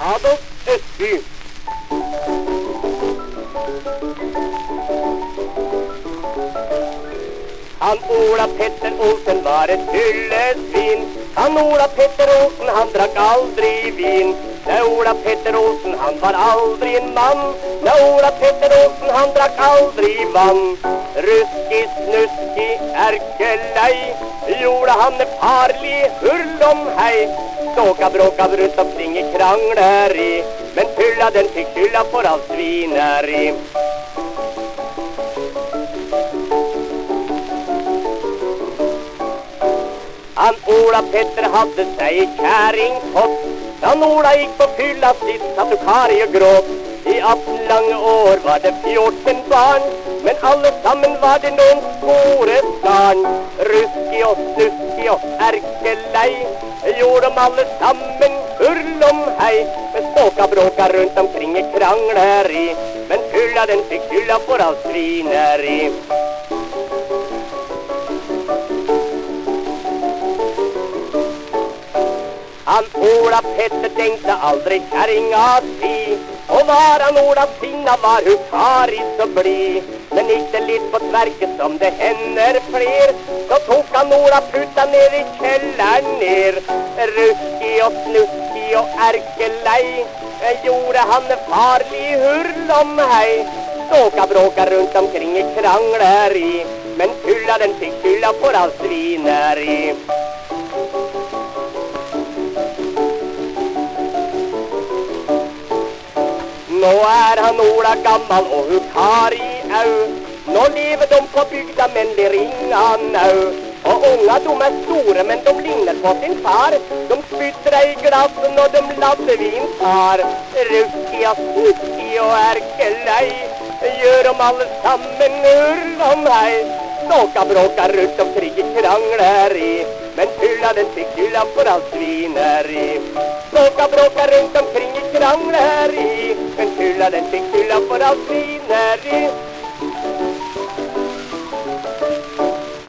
Adolf Östby. Han Ola Petter Olsen var ett fyllesvin Han Ola Petter Olsen han drack aldrig vin. Nej Ola Petter Olsen han var aldrig en man. Nej Ola Petter Olsen han drack aldrig vann Ruskig, snuskig, Gjorde han en farlig hurlom hej Ståka bråka runt omkring i krangleri Men fylla den fick skylla för allt svineri. Han Ola Petter hade sig käring fått Han Ola gick på fylla sitt satt och karg och gråt. I långa år var det fjorton barn Men allesammen var det någon skåresgarn Ruski och snuski och ärkelej Gjorde de allesammen hurlom hej Men ståka bråka runt omkring i krangleri Men fylla den fick fylla för all svineri. Han Ola Petter tänkte aldrig kärringa si. Och var han Ola sina var hur karrig så bli Men gick det på tvärket som det händer fler. Så tog han Ola puta ner i källaren ner. Ruskig och snuskig och ärkelej eh, Gjorde han en farlig hurlom hej. Ståka bråka runt omkring i krangleri Men fylla den fick fylla på allt svineri Nå är han Ola gammal och har i au. Nå lever de på bygda men det ringa nu Och unga de är stora men de lignar på sin far. De spyttrar i glassen och de laddevin tar Ruskiga, snuskiga och ärkelej Gör de allesammen hur de hej Ståka bråkar runt omkring i. Krangleri Men fylla den fick hylla för allt svineri. Ståka bråkar runt omkring i krangleri Men fylla den fick fylla för allt svineri